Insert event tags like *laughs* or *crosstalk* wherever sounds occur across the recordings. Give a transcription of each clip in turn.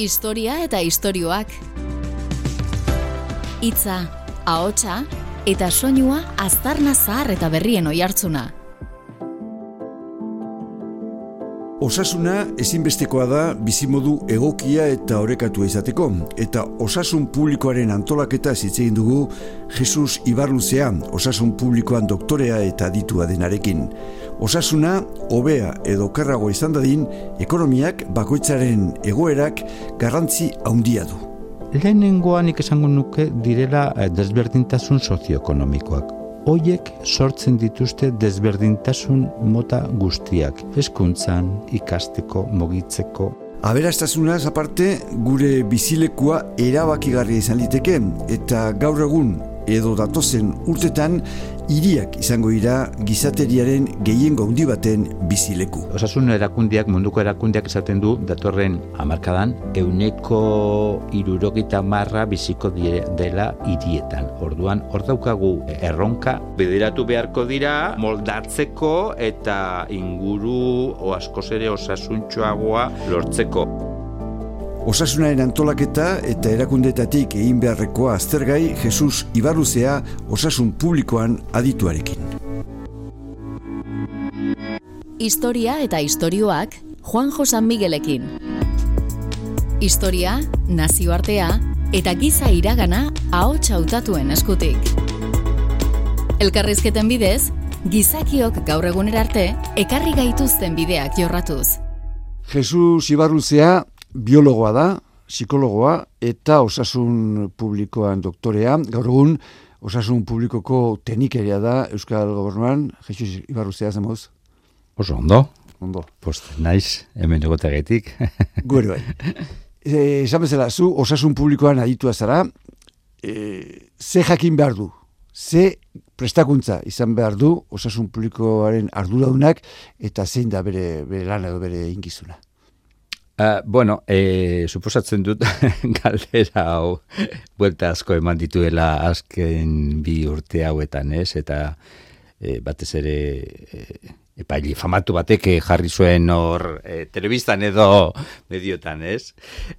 Historia eta istorioak. Hitza, ahotsa eta soinua aztarna zahar eta berrien oihartzuna. Osasuna ezinbestekoa da bizimodu egokia eta orekatu izateko eta osasun publikoaren antolaketa hitz egin dugu Jesus Ibarluzea, osasun publikoan doktorea eta aditua denarekin. Osasuna hobea edo kerrago izan dadin ekonomiak bakoitzaren egoerak garrantzi handia du. Lehenengoan esango nuke direla eh, desberdintasun sozioekonomikoak hoiek sortzen dituzte desberdintasun mota guztiak, hezkuntzan, ikasteko, mogitzeko. Aberastasunaz aparte, gure bizilekua erabakigarria izan liteke eta gaur egun edo datozen urtetan hiriak izango dira gizateriaren gehiengo handi baten bizileku. Osasun erakundiak, munduko erakundiak esaten du datorren hamarkadan euneko irurogita marra biziko dela hirietan. Orduan, hor daukagu erronka bederatu beharko dira moldatzeko eta inguru o askoz ere osasuntxoagoa lortzeko. Osasunaren antolaketa eta erakundetatik egin beharrekoa aztergai Jesus Ibarruzea osasun publikoan adituarekin. Historia eta istorioak Juan Josan Miguelekin. Historia, nazioartea eta giza iragana ahots hautatuen eskutik. Elkarrizketen bidez, gizakiok gaur egunerarte ekarri gaituzten bideak jorratuz. Jesus Ibarruzea biologoa da, psikologoa eta osasun publikoan doktorea. Gaur egun, osasun publikoko tenikeria da Euskal Gobernuan. Jesus Ibarruzea zemoz? Oso ondo. Ondo. Post, naiz, hemen egotegetik. *laughs* Gure bai. E, esan bezala, zu osasun publikoan aditua zara, e, ze jakin behar du? Ze prestakuntza izan behar du osasun publikoaren arduraunak eta zein da bere, bere lan edo bere ingizuna? Uh, bueno, e, suposatzen dut *laughs* galdera hau buelta asko eman dituela azken bi urte hauetan, ez? Eta e, batez ere e, epaili famatu batek jarri zuen hor e, telebistan edo mediotan, ez?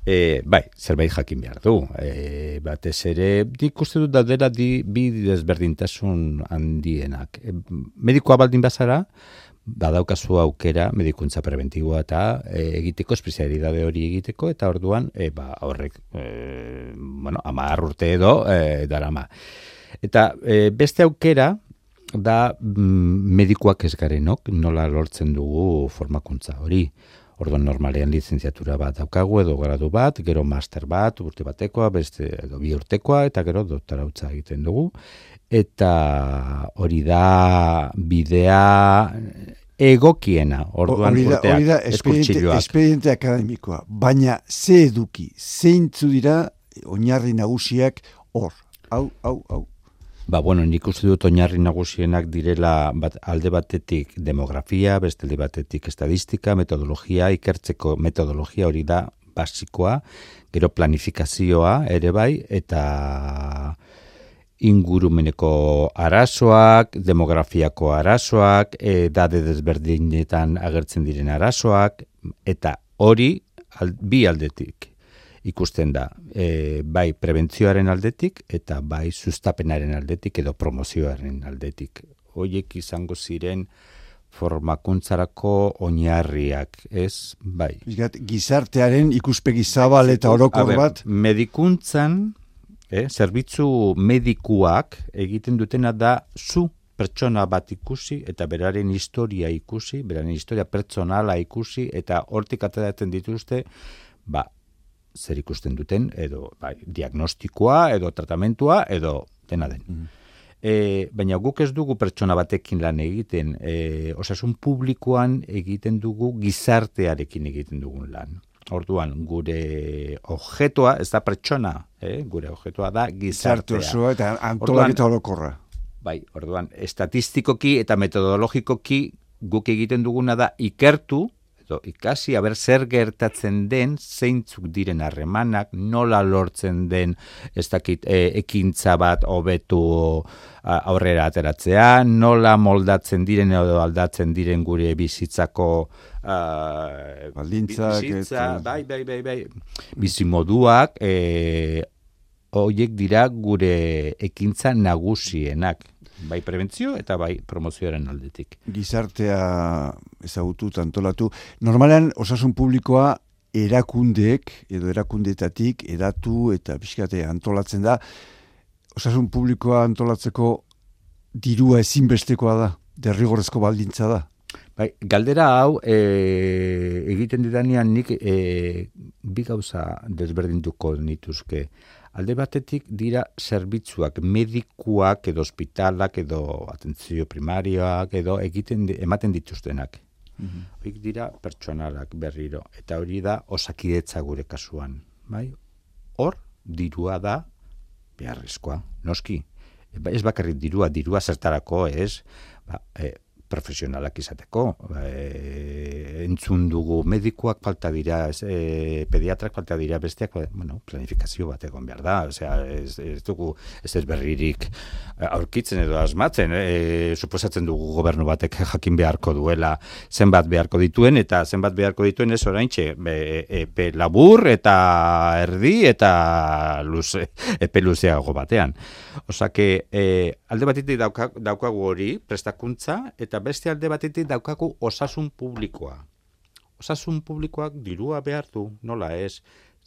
E, bai, zerbait jakin behar du. E, batez ere, dik uste dut da di, bi desberdintasun handienak. E, medikoa baldin bazara, badaukazu aukera medikuntza preventiboa eta e, egiteko espezialidade hori egiteko eta orduan e, ba, horrek e, bueno, ama urte edo e, darama. Eta e, beste aukera da mm, medikuak ez garenok nola lortzen dugu formakuntza hori. Orduan normalean lizentziatura bat daukagu edo gradu bat, gero master bat, urte batekoa, beste edo bi urtekoa eta gero doktorautza egiten dugu eta hori da bidea egokiena orduan hori da, urteak, hori da espediente, espediente akademikoa, baina ze eduki, zeintzu dira oinarri nagusiak hor, hau, hau, hau. Ba, bueno, nik uste dut oinarri nagusienak direla bat, alde batetik demografia, beste alde batetik estadistika, metodologia, ikertzeko metodologia hori da basikoa, gero planifikazioa ere bai, eta ingurumeneko arazoak, demografiako arazoak, edade desberdinetan agertzen diren arazoak, eta hori bi aldetik ikusten da, e, bai prebentzioaren aldetik eta bai sustapenaren aldetik edo promozioaren aldetik. Hoiek izango ziren formakuntzarako oinarriak, ez? Bai. Gizartearen ikuspegi zabal eta orokor bat? Medikuntzan, eh, zerbitzu medikuak egiten dutena da zu pertsona bat ikusi eta beraren historia ikusi, beraren historia pertsonala ikusi eta hortik ateratzen dituzte, ba, zer ikusten duten edo bai, diagnostikoa edo tratamentua edo dena den. Mm. E, baina guk ez dugu pertsona batekin lan egiten, e, osasun publikoan egiten dugu gizartearekin egiten dugun lan. Orduan, gure objetoa, ez da pertsona, eh? gure objetoa da gizartea. osoa eta antolaketa orokorra. Bai, orduan, estatistikoki eta metodologikoki guk egiten duguna da ikertu, edo ikasi, aber zer gertatzen den, zeintzuk diren harremanak, nola lortzen den, ez dakit, e, ekintza bat hobetu aurrera ateratzea, nola moldatzen diren edo aldatzen diren gure bizitzako uh, baldintzak bizitza, bai, bai, bai, bai, bizimoduak, e, hoiek dira gure ekintza nagusienak bai prebentzio eta bai promozioaren aldetik. Gizartea ezagutu, antolatu. Normalean, osasun publikoa erakundeek, edo erakundetatik, edatu eta biskate antolatzen da. Osasun publikoa antolatzeko dirua ezinbestekoa da, derrigorrezko baldintza da. Bai, galdera hau e, egiten didanean nik e, bi gauza desberdintuko nituzke. Alde batetik dira zerbitzuak, medikuak edo ospitalak edo atentzio primarioak edo egiten ematen dituztenak. Mm dira pertsonalak berriro eta hori da osakidetza gure kasuan, bai? Hor dirua da beharrezkoa, noski. Ez bakarrik dirua, dirua zertarako, ez? Ba, e, profesionalak izateko. E, entzun dugu medikuak falta dira, e, pediatrak falta dira, besteak, bueno, planifikazio bat egon behar da. Osea, ez, ez dugu ez ez berririk aurkitzen edo asmatzen. E, suposatzen dugu gobernu batek jakin beharko duela zenbat beharko dituen, eta zenbat beharko dituen ez orain txe, epe labur eta erdi eta luze, epe luzeago batean. Osake, e, alde batetik daukagu hori, prestakuntza, eta beste alde batetik daukagu osasun publikoa. Osasun publikoak dirua behar du, nola ez,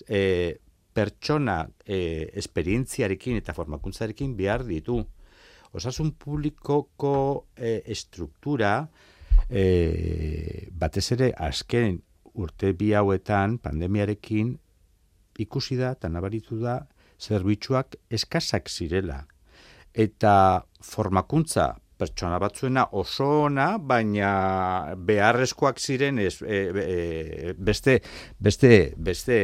e, pertsona e, esperientziarekin eta formakuntzarekin behar ditu. Osasun publikoko e, estruktura, e, batez ere azken urte bi hauetan pandemiarekin ikusi da eta nabaritu da zerbitzuak eskasak zirela. Eta formakuntza pertsona batzuena oso ona, baina beharrezkoak ziren ez, e, e, beste, beste, beste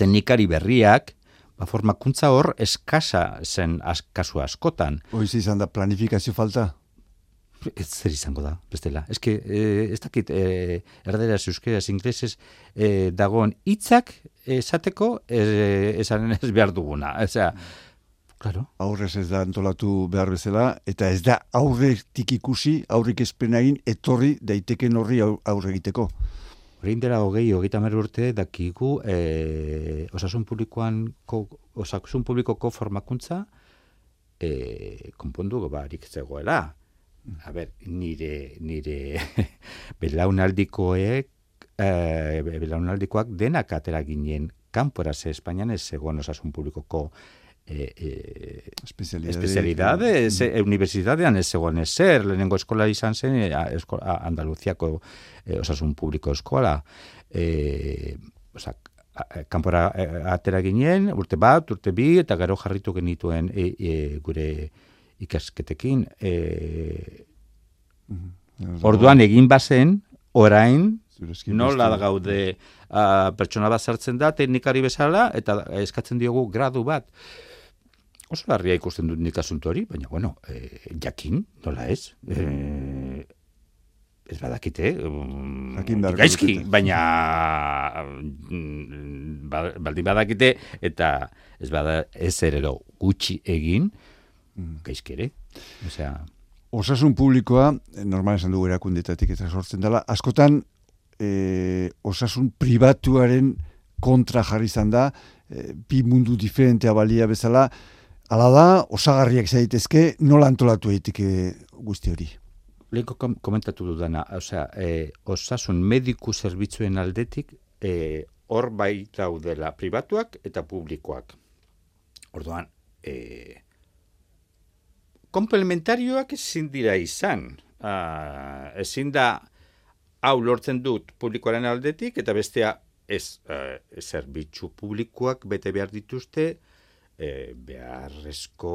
teknikari berriak, ba, formakuntza hor eskasa zen kasu askotan. Hoiz izan da planifikazio falta? Ez zer izango da, bestela. Ez que, ez dakit, e, erderaz, euskeraz, inglesez, e, dagoen hitzak esateko esan ez behar duguna. Osea, Claro. Aurrez ez da antolatu behar bezala, eta ez da aurretik ikusi, aurrik espenagin, etorri daiteken horri aurre egiteko. Horein dela hogei, hogeita urte, dakigu, e, osasun publikoan, ko, osasun publikoko formakuntza, e, konpondu barik zegoela. Mm. A ber, nire, nire *laughs* belaunaldikoek, e, belaunaldikoak denak atera ginen, kanporaz Espainian ez zegoen osasun publikoko eh, eh, especialidade, mm. eh, universidadean ez zegoen ezer, lehenengo eskola izan zen, eh, eskola, Andaluziako eh, osasun publiko eskola. Eh, oza, kanpora atera ginen, urte bat, urte bi, eta gero jarritu genituen e, e, gure ikasketekin. E, orduan egin bazen, orain, nola gaude uh, pertsona bat sartzen da, teknikari bezala, eta eskatzen diogu gradu bat oso larria ikusten dut nik asuntu hori, baina, bueno, e, jakin, nola ez? E, ez badakite, um, gaizki, baina mm, ba, baldin badakite, eta ez bada ez erero gutxi egin, mm. gaizki ere. Osea... Osasun publikoa, normal esan dugu erakundetatik eta sortzen dela, askotan e, osasun pribatuaren kontra jarri izan da, e, bi mundu diferentea balia bezala, Hala da, osagarriak zaitezke, nola antolatu egiteke guzti hori? Leko kom komentatu dudana, osea, e, osasun mediku zerbitzuen aldetik, e, hor bai daudela pribatuak eta publikoak. Orduan, e, komplementarioak ezin dira izan. Uh, ezin da hau lortzen dut publikoaren aldetik, eta bestea ez uh, zerbitzu publikoak bete behar dituzte, e, beharrezko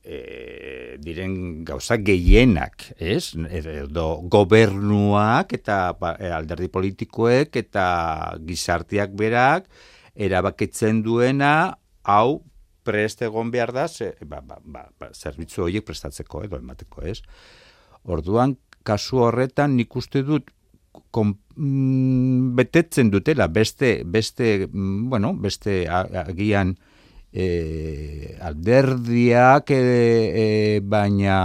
e, diren gauza gehienak, ez? Edo gobernuak eta ba, alderdi politikoek eta gizartiak berak erabakitzen duena hau prest egon behar da, ze, ba, ba, ba, ba, zerbitzu horiek prestatzeko edo emateko, ez? Orduan, kasu horretan nik uste dut kon, mm, betetzen dutela beste beste mm, bueno beste agian e, alderdiak e, e, baina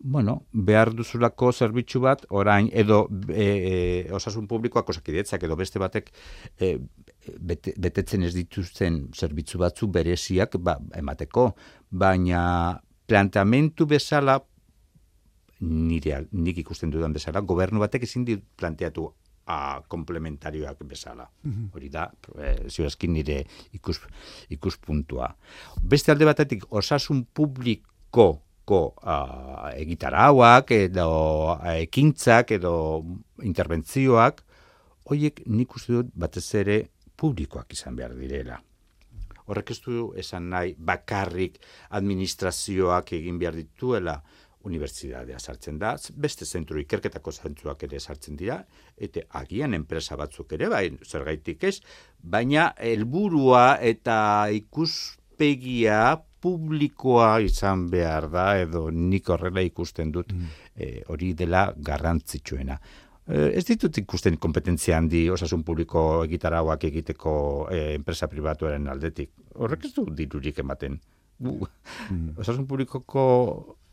bueno, behar duzulako zerbitzu bat, orain, edo e, e, osasun publikoak osakidetzak, edo beste batek e, bete, betetzen ez dituzten zerbitzu batzu bereziak ba, emateko, baina planteamentu bezala, nire, nik ikusten dudan bezala, gobernu batek ezin dit planteatu a komplementarioak bezala. Mhm. Hori da, e, nire ikus, ikuspuntua. Beste alde batetik, osasun publiko ko uh, egitarauak edo ekintzak edo interbentzioak, hoiek nik uste dut batez ere publikoak izan behar direla. Horrek ez du esan nahi bakarrik administrazioak egin behar dituela unibertsitatea sartzen da, beste zentru ikerketako zentruak ere sartzen dira, eta agian enpresa batzuk ere, bai, zer gaitik ez, baina helburua eta ikuspegia publikoa izan behar da, edo nik horrela ikusten dut mm. eh, hori dela garrantzitsuena. E, ez ditut ikusten kompetentzia handi osasun publiko egitarauak egiteko e, enpresa pribatuaren aldetik. Horrek ez du dirurik ematen. Mm. *laughs* Osasun publikoko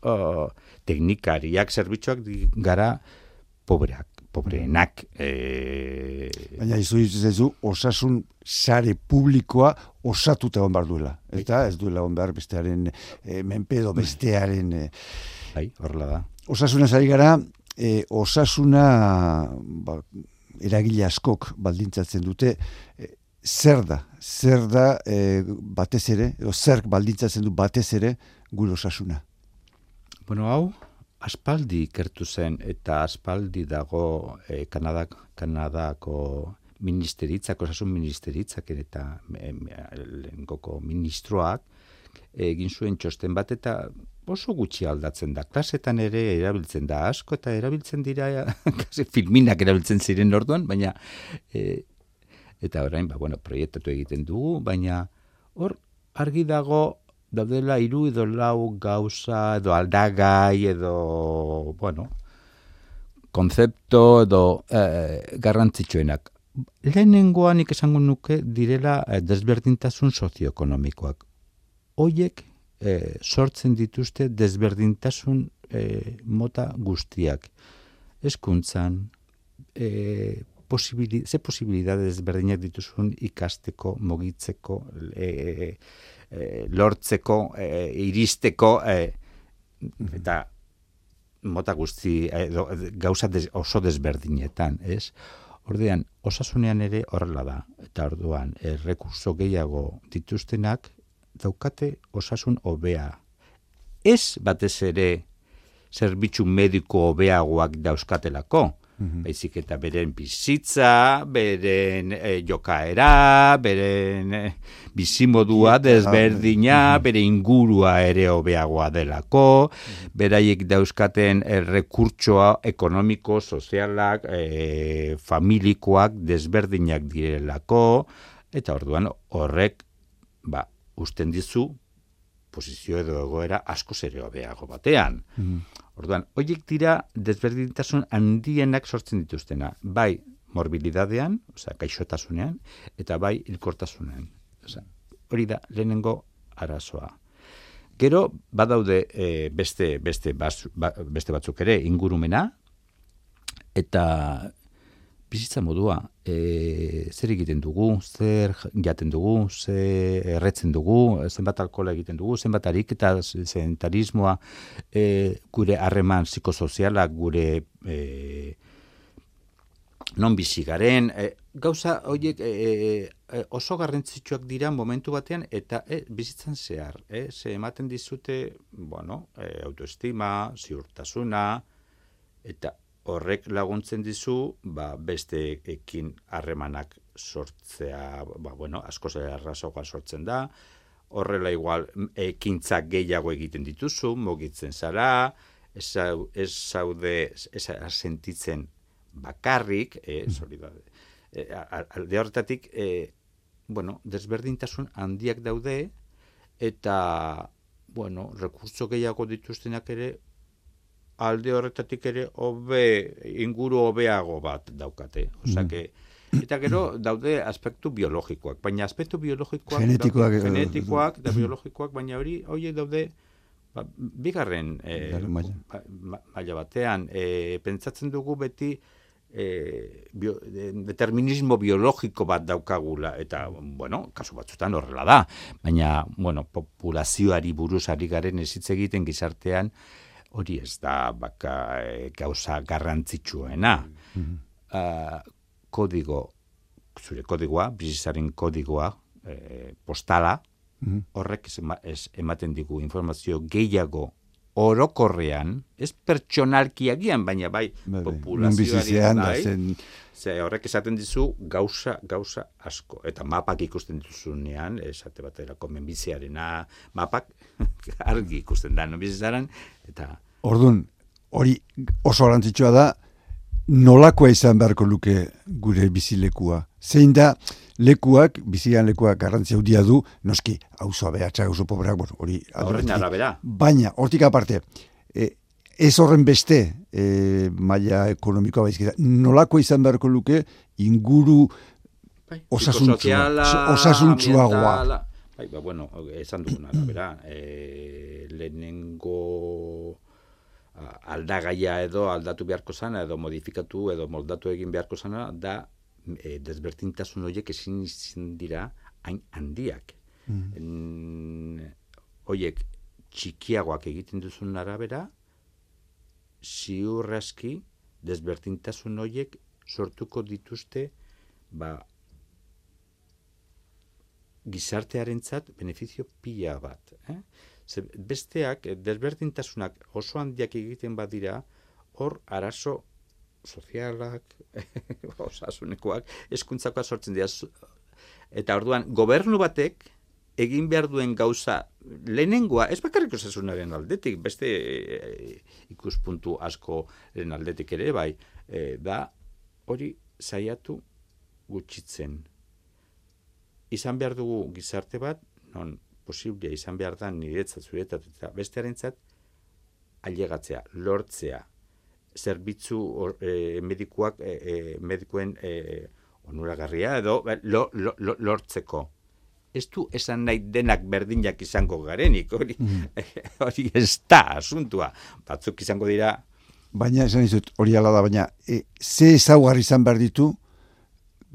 uh, teknikariak, zerbitzuak gara pobreak pobreenak. E... Baina izu izu osasun sare publikoa osatuta egon behar duela. Eta ez duela egon behar bestearen e, menpedo bestearen... E... Bai, horrela da. Osasuna zari gara, e, osasuna ba, eragile askok baldintzatzen dute, e, zer da, zer da e, batez ere, o zer baldintzatzen du batez ere gure osasuna. Bueno, hau, aspaldi ikertu zen eta aspaldi dago e, Kanadak, Kanadako ministeritzak, osasun ministeritzak eta e, lengoko ministroak egin zuen txosten bat eta oso gutxi aldatzen da. Klasetan ere erabiltzen da asko eta erabiltzen dira *laughs* kasi filminak erabiltzen ziren orduan, baina e, eta orain ba bueno, proiektatu egiten dugu, baina hor argi dago daudela hiru edo lau gauza edo aldagai edo bueno konzepto edo eh, garrantzitsuenak. Lehenengoan esango nuke direla eh, desberdintasun sozioekonomikoak. Hoiek eh, sortzen dituzte desberdintasun eh, mota guztiak. Eskuntzan eh, posibili, ze posibilidades desberdinak dituzun ikasteko, mogitzeko, eh, e, lortzeko, e, iristeko, e, eta mota guzti, e, gauza oso desberdinetan, ez? Ordean, osasunean ere horrela da, eta orduan, errekurso gehiago dituztenak, daukate osasun hobea. Ez batez ere zerbitzu mediko hobeagoak dauzkatelako, -hmm. Baizik eta beren bizitza, beren e, jokaera, beren e, bizimodua desberdina, bere ingurua ere hobeagoa delako, beraiek dauzkaten e, rekurtsoa ekonomiko, sozialak, e, familikoak desberdinak direlako, eta orduan horrek ba, usten dizu posizio edo egoera asko ere hobeago batean. Mm Orduan, horiek dira desberdintasun handienak sortzen dituztena. Bai, morbilidadean, oza, kaixotasunean, eta bai, ilkortasunean. Oza, hori da, lehenengo arazoa. Gero, badaude e, beste, beste, ba, beste batzuk ere ingurumena, eta bizitza modua, e, zer egiten dugu, zer jaten dugu, zer erretzen dugu, zenbat alkola egiten dugu, zenbat arik eta zentarismoa, e, gure harreman psikosozialak, gure e, non bizi garen, e, gauza horiek e, e, oso garrantzitsuak dira momentu batean eta e, bizitzan zehar, e, ze ematen dizute, bueno, e, autoestima, ziurtasuna, eta horrek laguntzen dizu ba, beste ekin harremanak sortzea, ba, bueno, asko errazoa sortzen da, horrela igual ekintzak gehiago egiten dituzu, mogitzen zara, ez, ez zaude, ez sentitzen bakarrik, e, e, alde horretatik, e, bueno, desberdintasun handiak daude, eta, bueno, rekurtso gehiago dituztenak ere, alde horretatik ere hobe inguru hobeago bat daukate. Osake, Eta gero daude aspektu biologikoak, baina aspektu biologikoak genetikoak, daude, genetikoak eta biologikoak, baina hori horiek daude ba, bigarren e, maila. batean. E, pentsatzen dugu beti e, bio, determinismo biologiko bat daukagula. Eta bueno, kasu batzutan horrela da, baina bueno, populazioari buruz ari garen ez egiten gizartean hori ez da baka e, gauza garrantzitsuena. Mm kodigo, zure kodigoa, bizitzaren kodigoa, e, postala, mhm. horrek ez, ematen digu informazio gehiago orokorrean, ez pertsonalkiagian, baina bai, bai, bai. populazioari bai, zen... ze horrek esaten dizu gauza, gauza asko. Eta mapak ikusten dituzunean, esate baterako menbiziarena, mapak *laughs* argi ikusten da, no eta... Ordun hori oso garrantzitsua da, nolakoa izan beharko luke gure bizilekua. Zein da lekuak, bizian lekuak garrantzia handia du, noski, auzoa behatxa, auzo pobreak, bueno, hori... Baina, hortik aparte, e, ez horren beste e, maila ekonomikoa baizkita, nolako izan beharko luke inguru bai, osasuntxuagoa. Bai, ba, bueno, esan duguna, bera, e, lehenengo aldagaia edo aldatu beharko zana edo modifikatu edo moldatu egin beharko zana da e, desbertintasun horiek ezin izin dira hain handiak. Mm. Hoiek txikiagoak egiten duzun arabera ziurraski desbertintasun horiek sortuko dituzte ba, gizartearentzat beneficio pila bat. Eh? Ze besteak, desberdintasunak oso handiak egiten badira, hor arazo sozialak, *laughs* osasunekoak, eskuntzako sortzen dira. Eta orduan, gobernu batek, egin behar duen gauza lehenengoa, ez bakarrik osasunaren aldetik, beste e, ikuspuntu asko aldetik ere, bai, e, da hori saiatu gutxitzen. Izan behar dugu gizarte bat, non posiblea izan behar da niretzat zuretat eta bestearentzat ailegatzea, lortzea, zerbitzu e, medikuak, e, e, medikuen e, onuragarria edo lo, lo, lo, lortzeko. Ez du esan nahi denak berdinak izango garenik, hori, mm. *laughs* hori ez da asuntua. Batzuk izango dira... Baina esan izut, hori ala da, baina e, ze ezaugarri izan behar ditu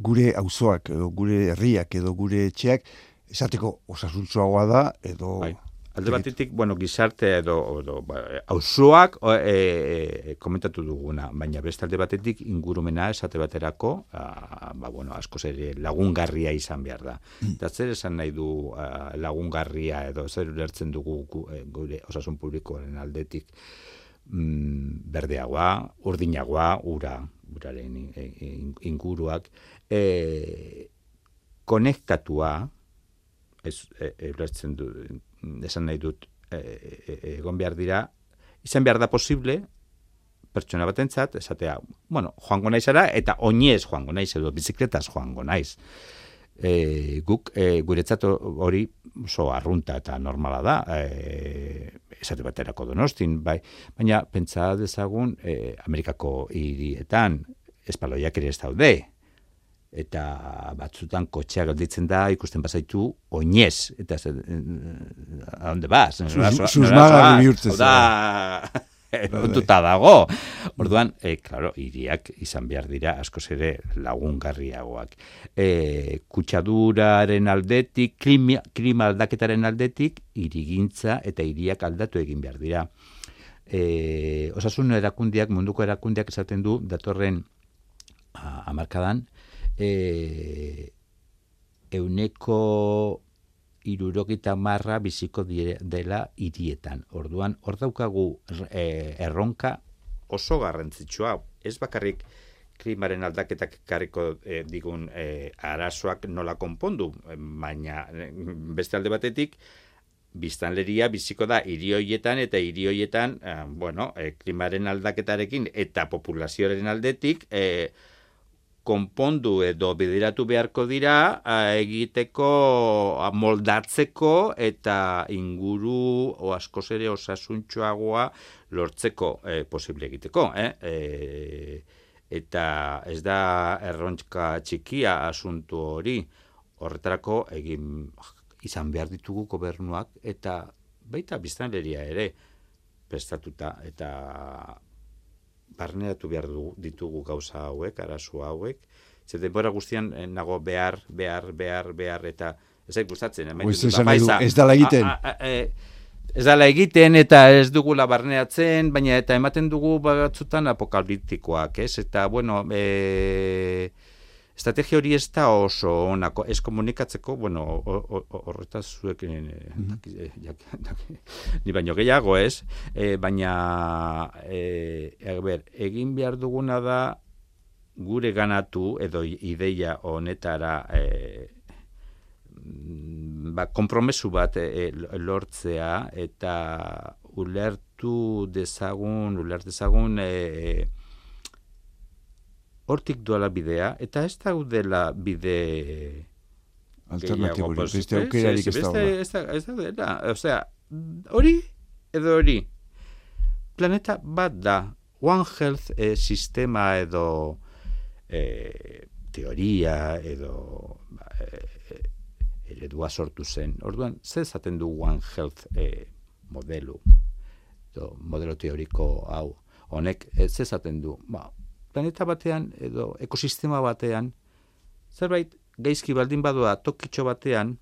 gure auzoak edo gure herriak edo gure etxeak, esateko osasuntzuagoa da, edo... Bai. Alde batetik, bueno, gizarte edo, edo ba, auzoak e, e, komentatu duguna, baina beste alde batetik ingurumena esate baterako, a, ba, bueno, asko ere lagungarria izan behar da. Mm. Eta zer esan nahi du lagungarria edo zer ulertzen dugu e, gure osasun publikoaren aldetik mm, berdeagoa, urdinagoa, ura, uraren inguruak, e, konektatua, ez e, e, du esan nahi dut e, e, egon behar dira. Izan behar da posible pertsona batentzat esatea bueno joango naizara eta oinez joango naiz edo bizikletaz joango naiz. E, guk e, guretzat hori oso arrunta eta normala da e, esate baterako donostin bai. Baina pentsa dezagun e, Amerikako hirietan espaloiak ere ez daude eta batzutan kotxea galditzen da ikusten bazaitu oinez eta ze, a donde vas bihurtzen da *laughs* Ontuta dago. Orduan, e, claro, iriak izan behar dira askoz ere lagungarriagoak. E, kutsaduraren aldetik, klima, klima aldaketaren aldetik, irigintza eta iriak aldatu egin behar dira. E, osasun erakundiak, munduko erakundiak esaten du, datorren amarkadan, e, euneko irurokita marra biziko dela hirietan. Orduan, hor daukagu e, erronka oso garrantzitsua. Ez bakarrik klimaren aldaketak karriko e, digun e, arazoak nola konpondu, baina beste alde batetik, biztanleria biziko da irioietan eta irioietan, bueno, e, klimaren aldaketarekin eta populazioaren aldetik, e, konpondu edo bideratu beharko dira egiteko moldatzeko eta inguru o askoz ere osasuntxoagoa lortzeko e, posible egiteko. Eh? E, eta ez da errontzka txikia asuntu hori horretarako egin izan behar ditugu gobernuak eta baita biztanleria ere prestatuta eta barneatu behar du, ditugu gauza hauek, arazu hauek, ze denbora guztian eh, nago behar, behar, behar, behar, eta ez da gustatzen. Ez da egiten. E, ez da egiten eta ez dugula barneatzen, baina eta ematen dugu batzutan apokaliptikoak, ez? Eta, bueno, e, estrategia hori ez da oso onako, ez komunikatzeko, bueno, horretaz zuek, mm -hmm. *laughs* ni baino gehiago ez, e, baina e, ber, egin behar duguna da gure ganatu edo ideia honetara e, ba, kompromesu bat e, lortzea eta ulertu dezagun, ulertu dezagun e, hortik duela bidea, eta ez da dela bide alternatibo, beste aukerarik ez da. Ez da dela, osea, hori edo hori, planeta bat da, One Health e, sistema edo e, teoria edo e, eredua sortu zen. Orduan, ze zaten du One Health e, modelu, edo modelo teoriko hau, honek, ez zaten du, ba, planeta batean edo ekosistema batean zerbait gaizki baldin badoa tokitxo batean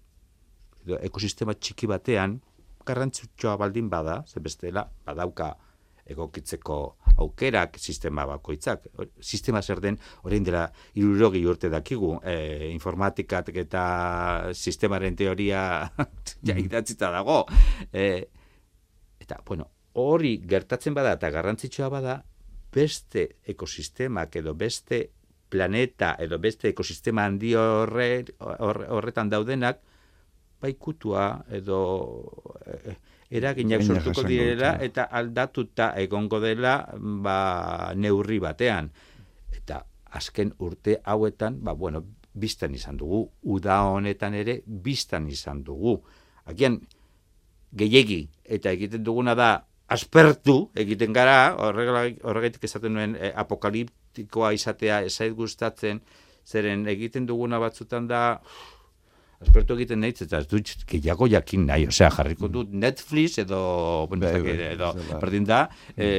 edo ekosistema txiki batean garrantzitsua baldin bada ze bestela badauka egokitzeko aukerak sistema bakoitzak. Sistema zer den orain dela 60 urte dakigu e, informatikak eta sistemaren teoria *laughs* ja idatzita dago. E, eta bueno hori gertatzen bada eta garrantzitsua bada beste ekosistemak edo beste planeta edo beste ekosistema handi horre, horretan daudenak baikutua edo eh, eraginak sortuko direla eta aldatuta egongo dela ba, neurri batean. Eta azken urte hauetan, ba, bueno, biztan izan dugu, uda honetan ere biztan izan dugu. Agian, gehiegi, eta egiten duguna da, aspertu egiten gara, horregaitik esaten nuen e, apokaliptikoa izatea esait gustatzen, zeren egiten duguna batzutan da, aspertu egiten nahi, eta ez dut gehiago jakin nahi, osea, jarriko mm. dut Netflix edo, bueno, bai, bai, edo, berdin da, e,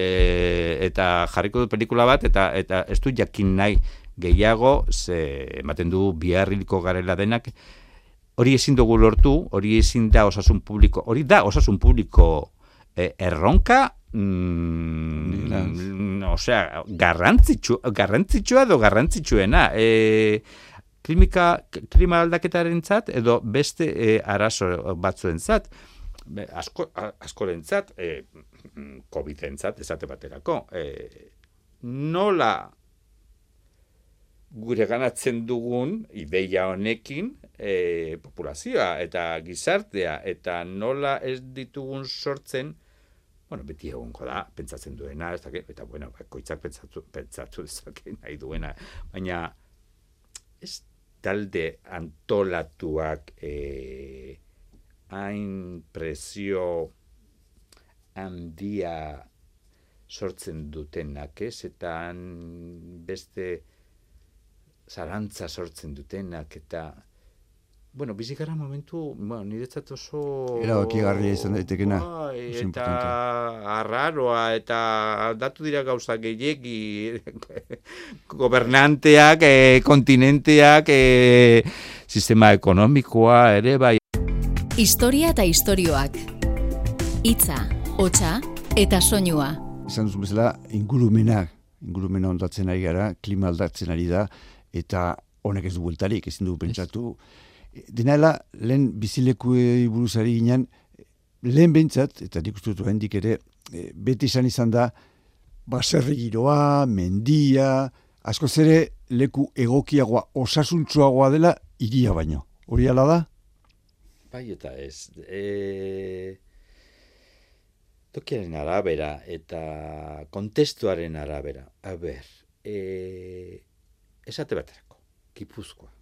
eta jarriko dut pelikula bat, eta eta ez dut jakin nahi gehiago, ze ematen du biharriliko garela denak, hori ezin dugu lortu, hori ezin da osasun publiko, hori da osasun publiko e, erronka mm, osea, garrantzitsu, garrantzitsua edo garrantzitsuena e, klimika, klima aldaketaren zat, edo beste e, arazo batzuen zat, asko, askoren zat, e, COVID-en zat, esate baterako, e, nola gure ganatzen dugun ideia honekin e, populazioa eta gizartea eta nola ez ditugun sortzen bueno, beti egonko da, pentsatzen duena, ez dakit, eta bueno, koitzak pentsatu, pentsatu *laughs* dezake nahi duena, baina ez talde antolatuak e, hain presio handia sortzen dutenak, ez? Eta beste zarantza sortzen dutenak, eta Bueno, bizikara momentu, bueno, niretzat oso... Era garria izan daitekena. Bai, eta arraroa, eta aldatu dira gauza gehiegi, *laughs* gobernanteak, e, kontinenteak, e, sistema ekonomikoa, ere, bai. Historia eta istorioak. Itza, hotxa eta soinua. Izan duzu bezala, ingurumenak, ingurumena ondatzen ari gara, klima aldatzen ari da, eta honek ez du bueltarik, ezin du pentsatu, Denala, lehen bizileku buruzari ginen, lehen behintzat, eta nik uste hendik ere, e, beti izan izan da, baserri giroa, mendia, asko zere leku egokiagoa, osasuntzuagoa dela, iria baino. Hori ala da? Bai, eta ez. E... Tokiaren arabera eta kontestuaren arabera. A ber, e... esate baterako, Gipuzkoa.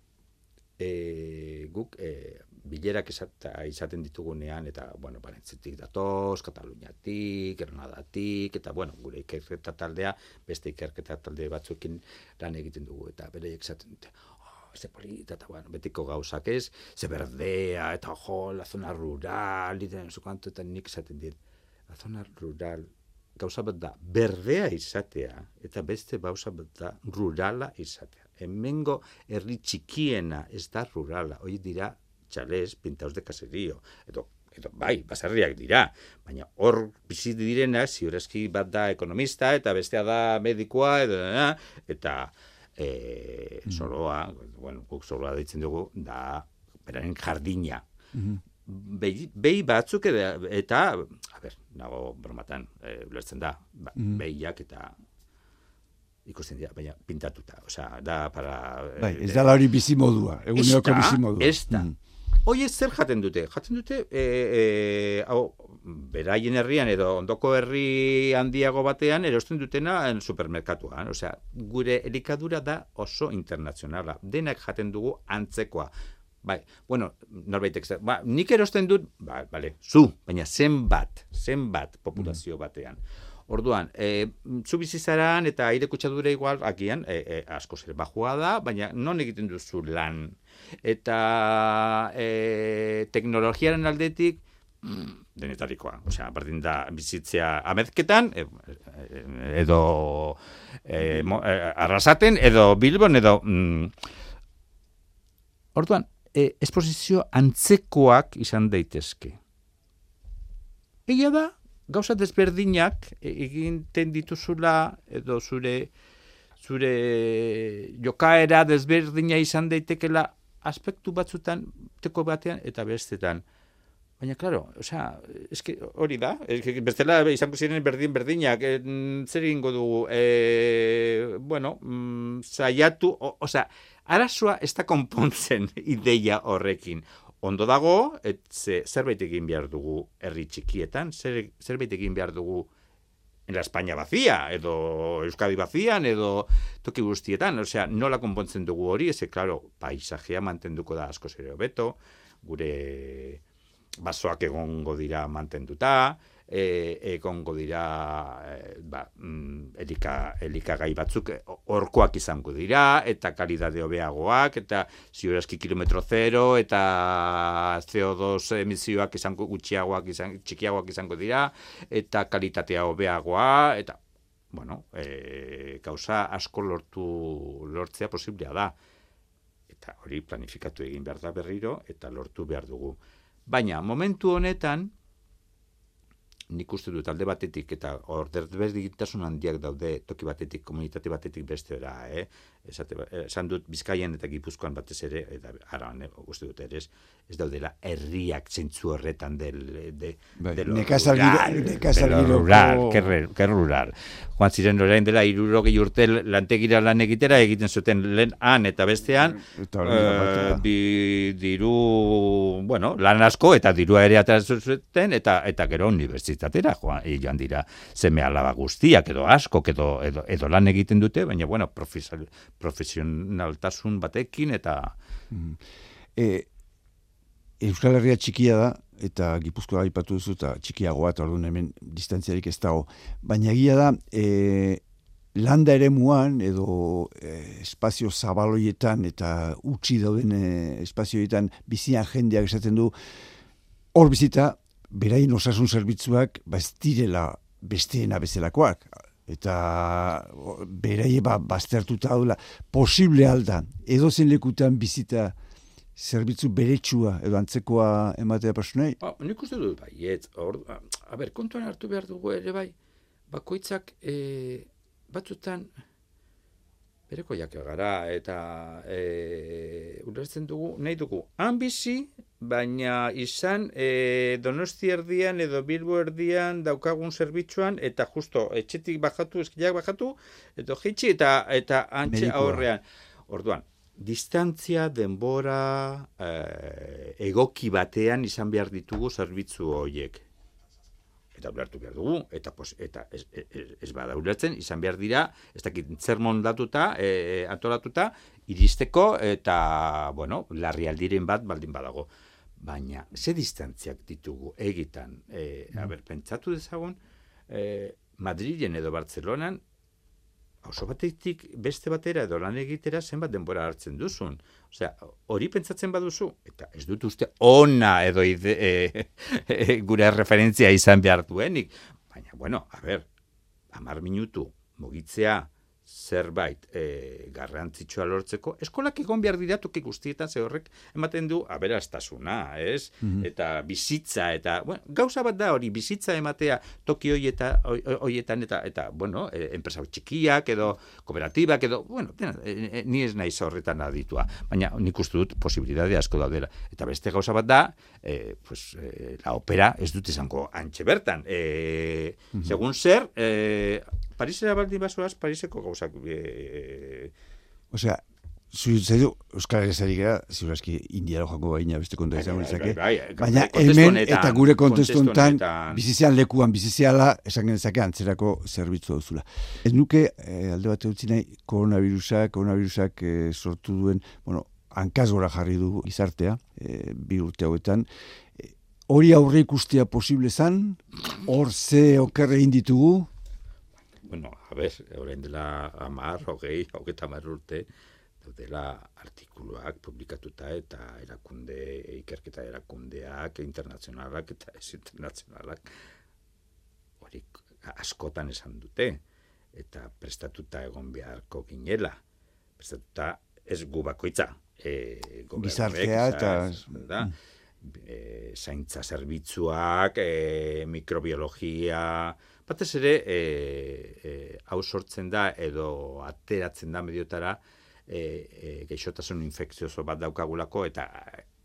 E, guk e, bilerak esata, izaten ditugunean, eta, bueno, barentzetik datoz, Kataluniatik, Granadatik, eta, bueno, gure ikerketa taldea, beste ikerketa talde batzuekin lan egiten dugu, eta bere esaten dute, oh, ze polita, eta, bueno, betiko gauzak ez, ze berdea, eta, jo, la zona rural, eta, eta nik esaten dit, la zona rural, gauza bat da berdea izatea eta beste gauza bat da rurala izatea. Hemengo herri txikiena ez da rurala, hori dira txalez pintauz de caserio, edo, edo bai, baserriak dira, baina hor bizi direna, ziurezki bat da ekonomista eta bestea da medikoa, edo, eta e, soloa, bueno, guk soloa ditzen dugu, da beraren jardina. Mm behi, batzuk eta, eta a ber, nago bromatan, e, da, ba, mm. behiak eta ikusten dira, baina pintatuta, osea, da para... Eh, bai, ez da hori bizi modua, eguneoko bizi modua. Ez da, mm. Oie zer jaten dute? Jaten dute, e, e, hau, beraien herrian edo ondoko herri handiago batean erosten dutena en supermerkatuan. Osea, gure elikadura da oso internazionala. Denak jaten dugu antzekoa. Bai, bueno, norbaitek, ba, nik erosten dut, ba, bale, zu, baina zenbat, zenbat populazio mm. Orduan, e, zu bizizaran eta aire kutsadura igual, akian, e, e, asko zer bajua da, baina non egiten duzu lan. Eta e, teknologiaren aldetik, mm, denetarikoa. Osea, berdin da bizitzea amezketan, edo e, mo, e, arrasaten, edo bilbon, edo... Mm, orduan, e, esposizio antzekoak izan daitezke. Egia da, gauza desberdinak e, egiten dituzula edo zure zure jokaera desberdina izan daitekela aspektu batzutan teko batean eta bestetan. Baina, klaro, osea, eske hori da, eske, bestela izango ziren berdin berdinak, e, zer egingo dugu, e, bueno, mm, zaiatu, osea, arazoa ez da konpontzen *laughs* ideia horrekin. Ondo dago, et, ze, zerbait egin behar dugu herri txikietan, zer, zerbait egin behar dugu en la España vacía, edo Euskadi vazian, edo toki guztietan, osea, nola konpontzen dugu hori, eze, klaro, paisajea mantenduko da asko zere hobeto, gure basoak egongo dira mantenduta, e, egongo dira e, ba, mm, elika, elikagai batzuk orkoak izango dira, eta kalidade hobeagoak, eta ziurazki kilometro zero, eta CO2 emisioak izango gutxiagoak izan, txikiagoak izango dira, eta kalitatea hobeagoa, eta bueno, e, gauza asko lortu lortzea posiblea da. Eta hori planifikatu egin behar da berriro, eta lortu behar dugu. Baina, momentu honetan, nik uste dut alde batetik eta desberdintasun handiak daude toki batetik, komunitate batetik beste ora, eh? Esate, esan dut Bizkaian eta Gipuzkoan batez ere, eta araban, eh, uste dut ere, ez daudela herriak zentzu horretan del, de, bai, de lo rural, de lo rural, que rural. Juan ziren orain dela irurogei urte lantegira lan egitera egiten zuten lehen han eta bestean, uh, bi, diru, bueno, lan asko eta dirua ere zuten, eta, eta gero unibertsitate unibertsitatera joan, joan dira zeme alaba guztiak edo asko edo, edo, edo lan egiten dute, baina bueno, profesionaltasun batekin eta... Mm. E, Euskal Herria txikia da, eta Gipuzkoa aipatu duzu, eta txikiagoa, eta orduan hemen distantziarik ez dago. Baina egia da, e, landa ere muan, edo e, espazio zabaloietan, eta utzi dauden e, espazioetan, bizian jendeak esaten du, hor bizita, berain osasun zerbitzuak ba ez direla besteena bezalakoak eta berai ba baztertuta daula posible alda edo zen lekutan bizita zerbitzu beretsua edo antzekoa ematea pasunei ah nik uste dut bai et or a ber kontuan hartu behar dugu ere bai bakoitzak e, batzutan bereko jake gara eta e, ulertzen dugu nahi dugu han bizi baina izan e, donosti erdian edo bilbo erdian daukagun zerbitzuan eta justo etxetik bajatu, eskiak bajatu, edo jitsi eta eta antxe aurrean. Orduan, distantzia denbora e, egoki batean izan behar ditugu zerbitzu horiek. eta ulertu behar dugu, eta, pos, eta ez, ez, ez bada ulertzen, izan behar dira, ez dakit zer mondatuta, e, antolatuta, iristeko, eta, bueno, larri aldiren bat baldin badago. Baina, ze distantziak ditugu egitan, e, mm. haber, pentsatu dezagun, e, Madrilen edo Bartzelonan, oso batetik beste batera edo lan egitera zenbat denbora hartzen duzun. Osea, hori pentsatzen baduzu, eta ez dut uste ona edo ide, e, e, *laughs* gure referentzia izan behar duenik. Baina, bueno, a ber, amar minutu mugitzea, zerbait e, garrantzitsua lortzeko, eskolak egon behar dira toki guztietan ze horrek ematen du aberastasuna, ez? Mhm. Eta bizitza, eta, bueno, gauza bat da hori, bizitza ematea toki hoietan, hoietan eta, eta, bueno, e, enpresa txikiak edo kooperatibak edo, bueno, tena, e, e, ni ez nahi horretan aditua, baina nik uste dut posibilitate asko daudela. Eta beste gauza bat da, e, pues, e, la opera ez dut izango antxe bertan. E, mhm. Segun zer, e, Parisera baldin basoaz, Pariseko gauzak... E... Osea, zaitu, Euskal Herri gara, ziur eski, indiara joango baina beste konta izan bai, bai, bai, baina hemen eta gure kontestu honetan, bizizian lekuan, biziziala, esan genezake antzerako zerbitzu duzula. Ez nuke, eh, alde bat eutzi nahi, koronavirusak, koronavirusak eh, sortu duen, bueno, hankaz gora jarri du izartea, eh, bi urte hauetan, eh, hori aurre ikustea posible zan, hor ze okerre inditugu, bueno, a ver, orain dela amar, hogei, hogeta amar urte, dela artikuluak publikatuta eta erakunde, ikerketa erakundeak, internazionalak eta ez internazionalak, hori askotan esan dute, eta prestatuta egon beharko ginela, prestatuta ez gu bakoitza, e, Bizartea eta... E, zaintza zerbitzuak, e, mikrobiologia, batez ere e, e, sortzen da edo ateratzen da mediotara e, e, geixotasun infekzioso bat daukagulako eta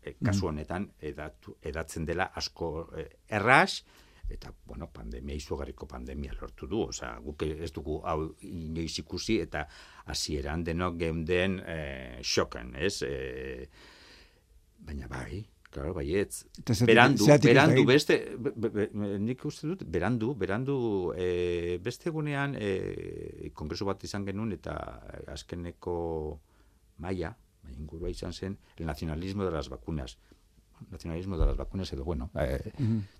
e, kasu mm. honetan edatu, edatzen dela asko e, erras eta bueno, pandemia izugarriko pandemia lortu du, osea, guk ez dugu hau inoiz ikusi eta hasieran denok geunden e, xoken, ez? E, baina bai, Claro, baietz. Berandu, berandu, beste, nik uste dut, berandu, berandu, e, beste egunean, e, kongresu bat izan genuen, eta azkeneko maia, ingurua izan zen, el nacionalismo de las vacunas. Nacionalismo de las vacunas, edo, bueno, e,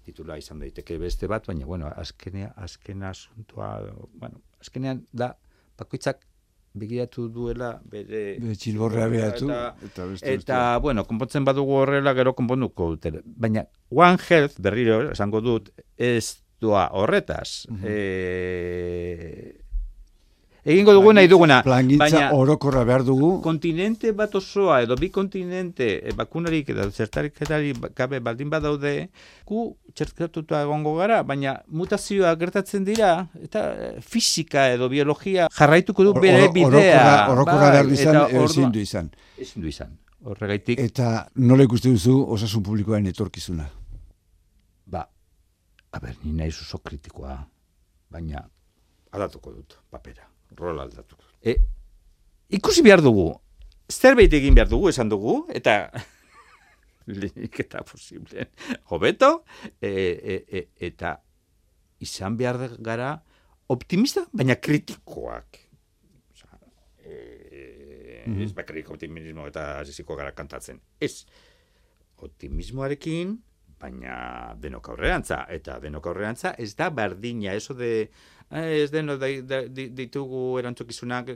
titula izan daiteke beste bat, baina, bueno, azkenea, azkena asuntua, bueno, azkenean da, bakoitzak begiratu duela bere txilborrea behatu eta, eta, bueno, konpontzen badugu horrela gero konponduko dute. Baina One Health berriro esango dut ez doa horretaz. Mm egingo dugu nahi duguna. Plangintza orokorra behar dugu. Kontinente bat osoa, edo bi kontinente, e, bakunarik edo zertarik gabe baldin badaude, gu txertkatuta egongo gara, baina mutazioa gertatzen dira, eta e, fisika edo biologia jarraituko du bere bidea. Orokorra behar du izan, ezin du izan. Ezin du izan. Horregaitik. Eta nola ikuste duzu osasun publikoaren etorkizuna? Ba, a ber, ni nahi oso kritikoa, baina adatuko dut papera rol aldatu. E, ikusi behar dugu, zerbait egin behar dugu, esan dugu, eta *laughs* lehenik eta posible, hobeto, e, e, e, eta izan behar gara optimista, baina kritikoak. Osa, e, mm -hmm. Ez bakarrik optimismo eta ziziko gara kantatzen. Ez, optimismoarekin, baina denok aurrerantza, eta denok aurrerantza ez da bardina, eso de Eh, ez den ditugu erantzukizunak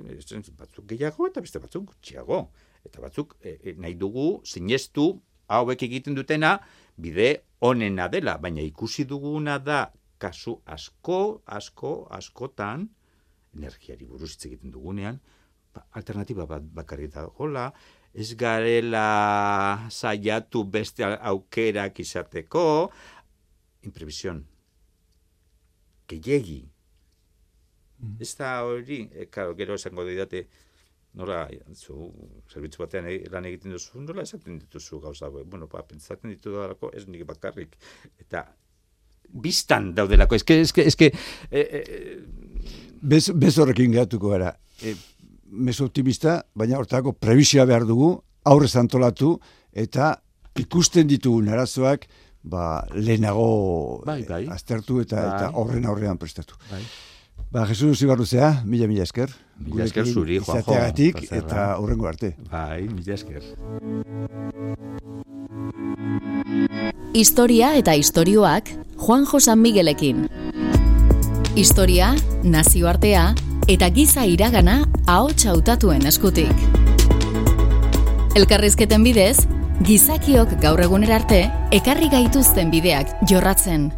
batzuk gehiago eta beste batzuk gutxiago. Eta batzuk e, nahi dugu sinestu hauek egiten dutena bide onena dela, baina ikusi duguna da kasu asko, asko, askotan, energiari buruz hitz egiten dugunean, ba, alternatiba bat bakarri da gola, ez garela saiatu beste aukerak izateko, imprevision, gehiagi, Mm. Ez da hori, e, karo, gero esango didate, nola, zu, zerbitzu batean e, lan egiten duzu, nola esaten dituzu gauza, bueno, pa, pentsatzen ditu dalako, ez nik bakarrik, eta biztan daudelako, eske, eske, eske, e, e, bez, bez horrekin gehatuko gara, e, meso optimista, baina hortako prebizioa behar dugu, aurrez antolatu, eta ikusten ditugu arazoak, ba, lehenago Bai, bai. eh, aztertu eta, Bai. eta horren aurrean prestatu. Bai. Ba, Jesus Ibarruzea, mila mila esker. Mila esker zuri, Juanjo, Izateagatik eta horrengo arte. Bai, mila esker. Historia eta istorioak Juanjo San Miguelekin. Historia, nazioartea eta giza iragana ahots hautatuen eskutik. Elkarrizketen bidez, gizakiok gaur egunera arte ekarri gaituzten bideak jorratzen